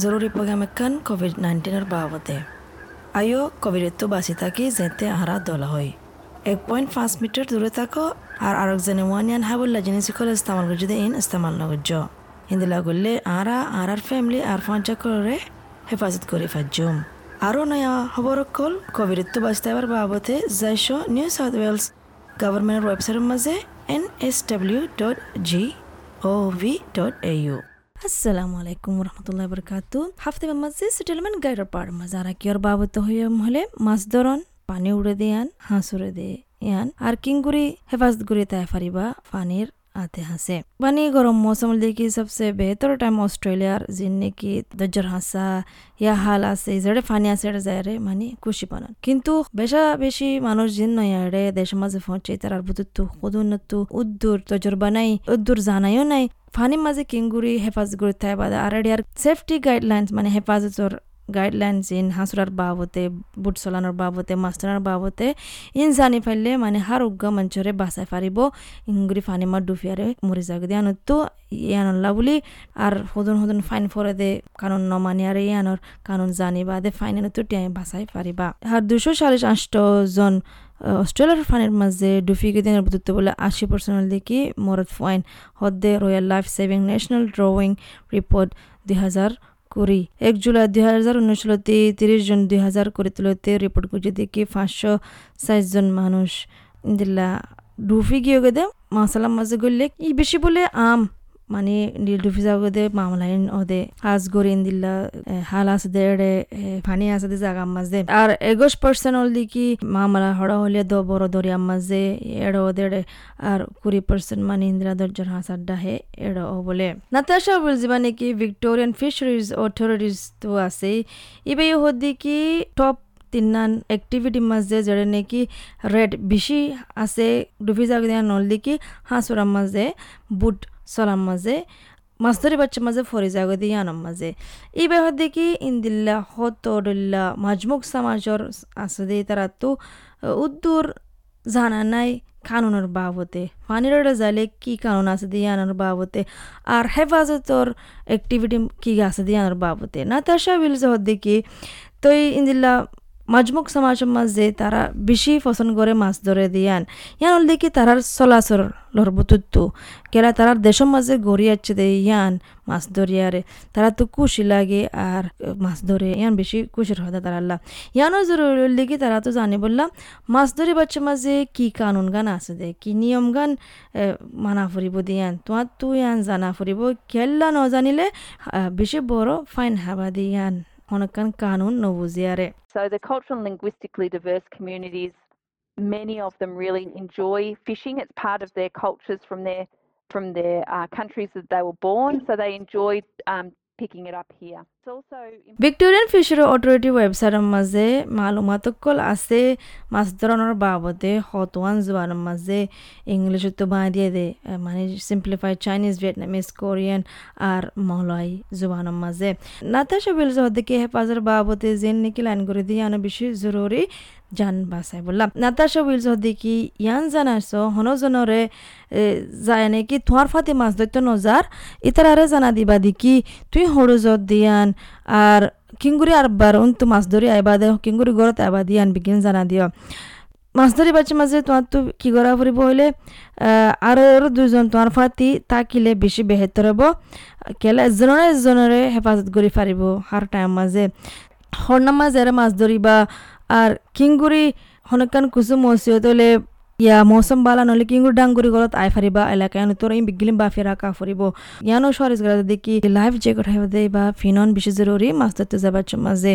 জরুরি প্রোগ্রাম এখান কোভিড নাইন্টিনের বাবদে আইও কোভিডের বাঁচি থাকি যেতে আহারা দলা হয়। এক পয়েন্ট পাঁচ মিটার দূরে থাকো আর আরেকজনে ওয়ানিয়ান হাবুল্লা জিনিস সকল ইস্তেমাল করছে ইন ইস্তেমাল নগর্য হিন্দিলা করলে আরা আর আর ফ্যামিলি আর পঞ্চা করে হেফাজত করে ফাজুম আরও নয়া খবর কল তো বাঁচতে আবার বাবদে যাইশ নিউ সাউথ ওয়েলস গভর্নমেন্টের ওয়েবসাইটের মাঝে N S W dot G O V dot A U. আসসালামু আলাইকুম রহমতুল্লাহ বরকাতু হাফতে মাঝে সেটেলমেন্ট গাইডর পার মাজারা কিয়র বাবত হয়ে হলে মাছ ধরন পানি উড়ে দেয়ান হাঁস উড়ে দিয়ে ইয়ান আর কিংগুড়ি হেফাজত গুড়ি তাই ফারিবা পানির आते हंसे बनी गरम मौसम देखी सबसे बेहतर टाइम ऑस्ट्रेलिया जिनने की दज्जर হাসা ইয়া হাল আছে যেড়ে ফানি আছে এটা যায় রে মানে খুশি পানান কিন্তু বেশা বেশি মানুষ জিন নয় রে দেশের মাঝে পৌঁছে তার বুতুত্তু কদুন্নতু উদ্দুর তজরবা নাই উদ্দুর জানাইও নাই ফানি মাঝে কিংগুড়ি হেফাজত করে তাই বাদা আর আর সেফটি গাইডলাইন্স মানে হেফাজতর গাইডলাইনস ইন হাঁসুরার বাবতে বুট চলানোর বাবতে ধরার বাবতে ইন জানি ফাইলে মানে হার উগ্গা মঞ্চরে বাঁচাই পারিব ইংগুরি ফানি মার ডুফিয়ারে মরি যাগ দিয়ে আনতো ইয়ানল্লা বুলি আর সদন সদন ফাইন ফরে দে কানুন নমানি আর ইয়ানোর কানুন জানিবা দে ফাইন তো টিয়াই বাঁচাই পারিবা আর দুশো চাল্লিশ আষ্ট জন অস্ট্রেলিয়ার ফানির মাঝে ডুফি দিনের বুদ্ধ বলে আশি পার্সেন্ট দেখি মরদ ফাইন হদ্দে Royal Life Saving National Drowning Report দুই হাজার কুড়ি এক জুলাই দুই হাজার উনিশতে তিরিশ জুন দুই হাজার করে তুলতে রিপোর্ট করছে দেখি পাঁচশো সাইশ জন মানুষ। দিল্লা ডুফি গিয়ে গেদে মাসালাম মাঝে গড়লে ই বেশি বলে আম। মানে ডুফি যাও গদে, মামলাইন ওদে, আজ গরিন দিল্লা হাল আছে দে ফানি আছে দে জাগা মাঝে আর এগোশ পার্সেন্ট হল কি মামলা হড়া হলে দ বড় দরিয়া মাঝে এড় ওদের আর কুড়ি পার্সেন্ট মানে ইন্দিরা দরজার হাসার ডাহে এড় ও বলে। নাতাশা বলছি মানে কি ভিক্টোরিয়ান ফিশারিজ অথরিটিজ তো আছে ইবে হদি কি টপ তিনান এক্টিভিটি মাঝে যেটা নাকি রেড বেশি আছে। ডুবি দিয়া নলদি কি হাঁসুরার মাঝে বুট চলার মাঝে মাছ ধরে মাঝে ফরে যাগো দিয়ে আনার মাঝে। এই ব্যাপার দেখি ইন্দিল্লা হতরুল্লা মাজমুক সমাজর আছে দিয়ে তারা তো, উদ্দুর জানা নাই কানুনের বাবতে। পানির জালে কি কানুন আছে দিয়ে আনার বাবতে? আর হেফাজতর অ্যাক্টিভিটি কি আছে দিয়ে আনার বাবতে? না তার সব দেখি, তো ইন্দিল্লা মাজমুক সমাজের মাঝে তারা বেশি পছন্দ করে মাছ ধরে দিয়ান। ইয়ান হল দেখি তারার চলাচল লরবতুত্তু কেলা তারার দেশের মাঝে গড়ি আছে দে ইয়ান মাছ ধরিয়ারে তারা তো খুশি লাগে আর মাছ ধরে ইয়ান বেশি খুশির হয় তারাল্লা ইয়ানও জরুরি দেখি তারা তো জানি বললাম মাছ ধরি বাচ্চার মাঝে কি কানুন গান আছে দে, কি নিয়ম গান মানা ফুরিব দিয়ান। তোমার তুই ইয়ান জানা ফুরিব খেললা ন জানিলে বেশি বড় ফাইন হাবা দিয়ান। So the cultural and linguistically diverse communities, many of them really enjoy fishing. It's part of their cultures from their from their uh, countries that they were born, so they enjoy um, picking it up here. Victorian fishery authority ওয়েবসাইটের মাঝে মালুমাতকল আছে, মাছ ধরনের বাবদে হতওয়ান জোয়ানের মাঝে English তো বাঁ দিয়ে দে মানে সিম্পলিফাইড চাইনিজ ভিয়েটনামিজ কোরিয়ান আর মলয় জোয়ানের মাঝে। নাতাশা বিলজ হদ্দিকে হেফাজের বাবদে যেন নাকি লাইন করে দিয়ে আনা বেশি জরুরি জান বাসাই বললাম। নাতাশা উইলস দেখি ইয়ান জানাইছ হনজনরে যায় নাকি তোমার ফাতে মাছ ধরতে নজার? ইতারারে জানা দিবা দেখি তুই হরজত দিয়ান আর কিঙ্গুরি আর বার তো মাছ ধরি আইবা দে কিঙ্গুরি ঘরত আইবা দিয়ান বিকিন জানা দিও। মাছ ধরি বাচ্চা মাঝে তোমার তো কি করা ফুরিব হইলে আর দুজন তোমার ফাতি তাকিলে বেশি বেহেতর হব কেলে এজনরে এজনরে হেফাজত কৰি পারিব হার টাইম মাঝে। হরনাম মাঝে মাছ ধরিবা, আর কিংগুড়ি হনকান কুসুম মসিয়ত হলে ইয়া মৌসুম বালা নলে কিংগুর ডাঙ্গুরি গলত আই ফারিবা এলাকায় তোর ইম বিগিলিম বা ফেরা কা ফুরিব ইয়ানো সরিস গলা দেখি লাইফ জ্যাকেট হাইব দে বা ফিনন বেশি জরুরি মাছ ধরতে যাবার মাঝে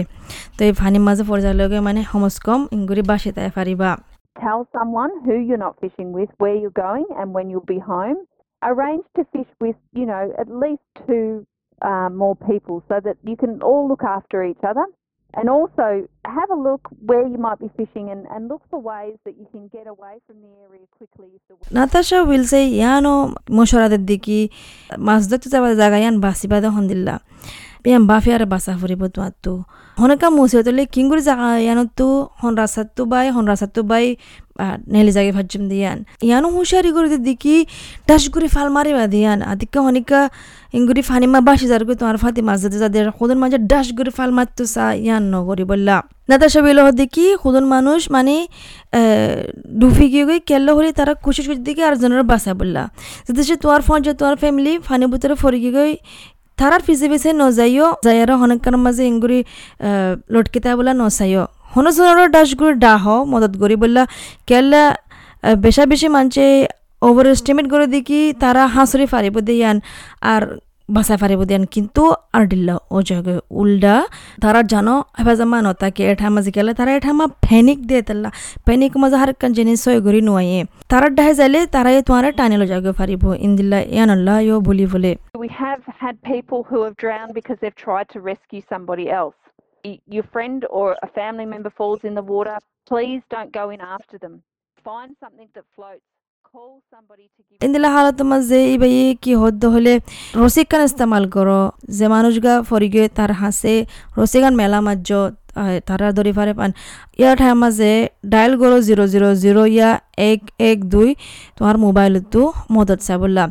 তো এই ফানি মাঝে লগে মানে সমস কম ইংগুরি বাসে তাই Fariba Tell someone who you're not fishing with, where you're going, and when you'll be home. Arrange to fish with, you know, at least two uh, more people so that you can all look after each other. And also have a look where you might be fishing and, and look for ways that you can get away from the area quickly. Natasha উইলসে ইয়ানো মশরাদের দিকি মাছ ধরতে যাবার জায়গা ইয়ান বিয়াম বাফিয়ারে বাসা ফুরিব তোমারতো হনকা মুসিহতলে কিঙ্গুরি জাগা ইয়ানতো হন রাসাত্তু by হন রাসাত্তু by Nelly জাগে ভাজ্জম দিয়ান ইয়ানো হুশারি করে দিকি ডাস করে ফাল মারিবা দিয়ান আদিকা হনিকা ইঙ্গুরি ফানিমা বাসি যার করে তোমার ফাতি মাছ যাতে যাদের খুদন মাঝে ডাস করে ফাল মারতো সা ইয়ান নগরি বললা নাতাশা বিল দেখি খুদন মানুষ মানে ডুফি গিয়ে গই কেল্লো হলে তারা খুশি খুশি দিকে আর জনের বাসা বললা যাতে সে তোমার ফোন যে তোমার ফ্যামিলি ফানি ভিতরে ফরি গিয়ে তারার পিছে নজাইও আর হনকার মাঝে ইঙ্গুরি লটকিতা বলা নচাইও হনজনের ডাসগুড়ি ডাহ মদত করি বললা কেল্লা বেশা বেশি মানছে ওভার এস্টিমেট করে দেখি তারা হাঁসরি ফারিব দিয়ান আর বাসায় ফারিব দিয়ান কিন্তু আর ডিল্লা ও জায়গায় উল্ডা তারা জানো হেফাজামা নতাকে এঠা মাঝে গেলে তারা এঠা মা ফেনিক দিয়ে তেল্লা ফেনিক মাঝে হার কান জিনিস সয় গড়ি নুয়াইয়ে তারা ডাহে যাইলে তারাই তোমার টানিলো জায়গায় ফারিব ইন্দিল্লা ইয়ান আল্লাহ ইয়ো বলি বলে We have had people who have drowned because they've tried to rescue somebody else. Your friend or a family member falls in the water, please don't go in after them. Find something that floats. ইন্দিলা হালত মাঝে ইবাই কি হদ্দ হলে রসিকান ইস্তেমাল করো যে মানুষগা ফরিগে তার হাসে রসিকান মেলা মাজ্য তারা ধরি ফারে পান। ইয়ার ঠাই মাঝে ডায়াল করো জিরো জিরো জিরো ইয়া এক এক দুই তোমার মোবাইলতো মদত চাই বললা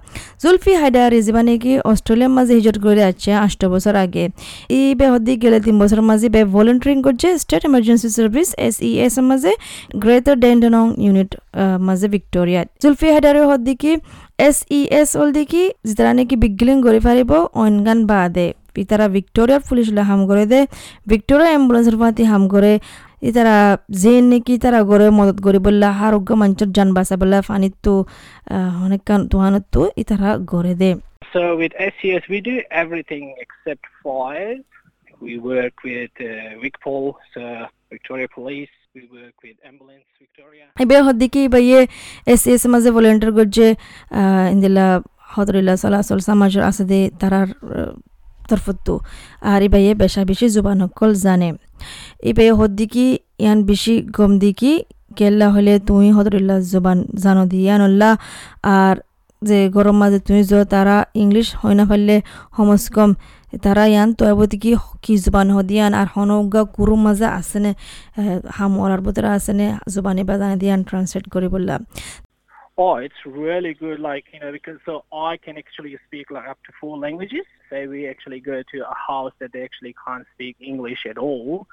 জুলফি হায়দার রিজিবা নাকি অস্ট্রেলিয়ার মাঝে হিজত করে আছে আষ্ট বছর আগে। ই বে হদি গেলে তিন বছর মাঝে বে ভলেন্টারিং করছে State Emergency Service S E S মাঝে গ্রেটার ডেন্ডনং ইউনিট মাঝে ভিক্টোরিয়া জুলফি হায়দারের হদি কি এস ই এস ওল দেখি যারা নাকি বিজ্ঞান করে পারিব অনগান বাদে। তারা ভিক্টোরিয়ার পুলিশ হাম করে দে ভিক্টোরিয়া অ্যাম্বুলেন্সের পাতি হাম করে তারা যে নাকি তারা গড়ে মদত করি বললা আরোগ্য মঞ্চত যান বাঁচা বললা ফানিত তো অনেক তুহানত তো তারা গড়ে দে So with SCS we do everything except fires. We work with uh, VicPol, so Victoria Police. এবার হদ্দিকি বাইয়ে এস এস মাঝে ভলেন্টিয়ার করছে ইন্দিলা হদরিল্লা চলাচল সমাজের আছে দে তারার তরফতো আর ইবাইয়ে বেশা বেশি জুবান সকল জানে। ইবাইয়ে হদ্দিকি, ইয়ান বেশি গম দিকি গেল্লা হলে তুই হদরিল্লা জুবান জানো দি ইয়ানল্লা আর যে গরম মাঝে তুই যো, তারা ইংলিশ হয় না পারলে সমস কম তারা ইয়ান তো কি কি জুবান হদিয়ান আর হনগা কুরু মাজা আছেনে হাম ওরার আছেনে জুবানি বাজানে দিয়ান ট্রান্সলেট করে বললাম। Oh, it's really good. Like you know, because so I can actually speak like up to four languages. Say we actually go to a house that they actually can't speak English at all,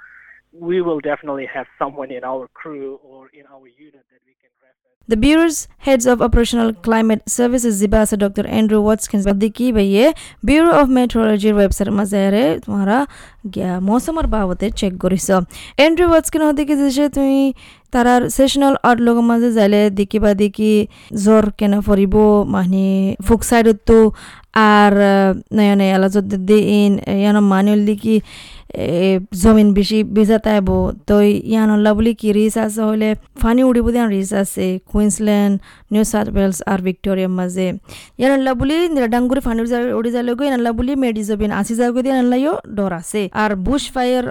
we will definitely have someone in our crew or in our unit that we can refer. The Bureau's heads of operational climate services Zibasa Dr. Andrew Watkins बदकी भैया bureau of metrology website मजारे तुम्हारा মৌসুমৰ বাবদে check কৰিছ Andrew ৱাটছকিন হদিকে যে তুমি তারার sessional art লোক মাঝে যাইলে দেখি বা দেখি জ্বর কেন ফরিব মানে ফুক সাইডত আর নয়নে আলাজত দি ইন ইয়ানো মানুল দেখি জমিন বেশি বেজা তাইব তো ইয়ানল্লা বুলি কি রিস আছে হলে ফানি উড়িব দিয়ান রিস আছে। কুইন্সল্যান্ড নিউ সাউথ ওয়েলস আর ভিক্টোরিয়ার মাঝে। ইয়ানল্লা বুলি ডাঙ্গুরি ফানি উড়ি যালে গই ইয়ানল্লা বুলি মেডি জবিন আসি যাবে দিয়ে ইয়ানল্লাইও ডর আছে। আর বুশ ফায়ার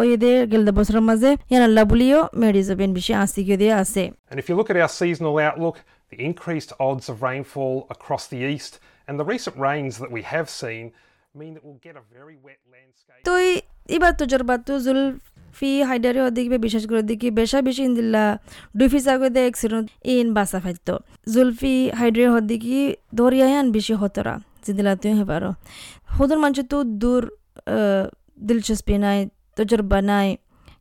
ওই দে গেলদা বছরের মাঝে ইয়ানল্লা বুলিও মেডি জবিন বেশি আসি গিয়ে দিয়ে আছে। And if you look at our seasonal outlook, the increased odds of rainfall across the east and the recent rains that we have seen mean that we'll get a very wet landscape. তো এবার তো জোর Baat joule ফি হাইডারে দেখবে বিশেষ করে দেখি বেশা বেশি ইন্দিল্লা, ডুফি চাগে দে এক্সিডেন্ট ইন বাসা ফাইতো জুলফি হাইডারে হদিকি দরিয়া হান বেশি হতরা জিদিলা তুই হেবারো হুদুর মানুষ তো দূর দিলচস্পি নাই, তজরবা নাই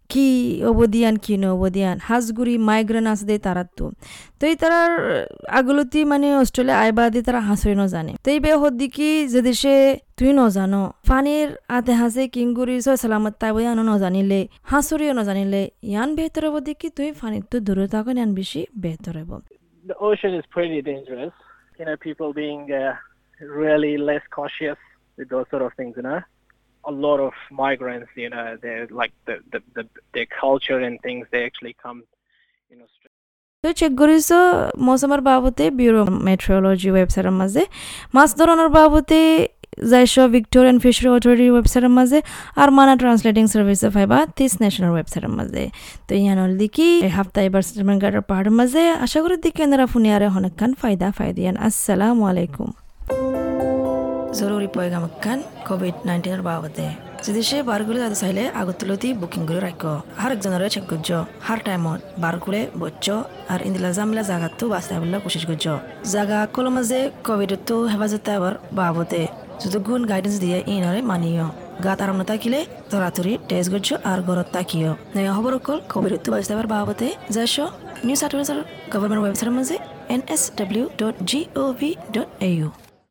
কি অবদিয়ান কি অবদিয়ান হাঁসগুড়ি মাইগ্রেন আছে দে তারা তো তো এই তারার আগলতি মানে অস্ট্রেলিয়া আইবা দিয়ে তারা হাঁসুরি জানে তো এই বে হদ্দি কি যে দেশে তুই নজানো ফানির আতে হাসে কিংগুরি সয় সালামত তাই বই আনো নজানিলে হাঁসুরিও নজানিলে ইয়ান বেহতর হব দেখি তুই ফানির তো দূরে থাকো ইয়ান বেশি বেহতর হব The ocean is pretty dangerous. You know, people being uh, really less cautious with those sort of things, you know. A lot of migrants, you know, they're like the, the, the their culture and things, they actually come, you know. তো check কৰিছ মৌচুমৰ বাবতে bureau মেট্ৰলজি ৱেবছাইটৰ মাজে মাছ ধৰণৰ বাবতে যাইছ Victorian ফিচাৰী অথৰিটিৰ ৱেবছাইটৰ মাজে আৰু মানা ট্ৰান্সলেটিং ছাৰ্ভিচে ফাইবা তিছ নেশ্যনেল ৱেবছাইটৰ মাজে তো ইয়ানল দেখি হাফতা এবাৰ ষ্টেটমেণ্ট গাৰ্ডৰ পাহাৰৰ মাজে আশা কৰি দেখি এনাৰা ফুনিয়াৰে হনেকান ফাইদা ফাইদিয়ান আসসালামু আলাইকুম। জরুরি পয়গাম খান কোভিড নাইন্টিনের বাবদে যদি সে বারগুলো যাতে চাইলে আগতুলতি বুকিং করে রাখো হার একজনের চেক করছ হার টাইমত বারগুলে বচ্চ আর ইন্দিলা জামিলা জাগাতো বাঁচতে বলে কোশিশ করছ জাগা কলো মাঝে কোভিডতো হেফাজতে আবার বাবদে যতক্ষণ গাইডেন্স দিয়ে ইনরে মানিও গাত আরাম থাকিলে তরাতরি টেস্ট করছ আর ঘরত তাকিও নয়া খবর অকল কোভিডতো বাঁচতে আবার বাবদে যাইছ নিউ সাউথ ওয়েলসের গভর্নমেন্ট ওয়েবসাইটের মাঝে N S W dot G O V dot A U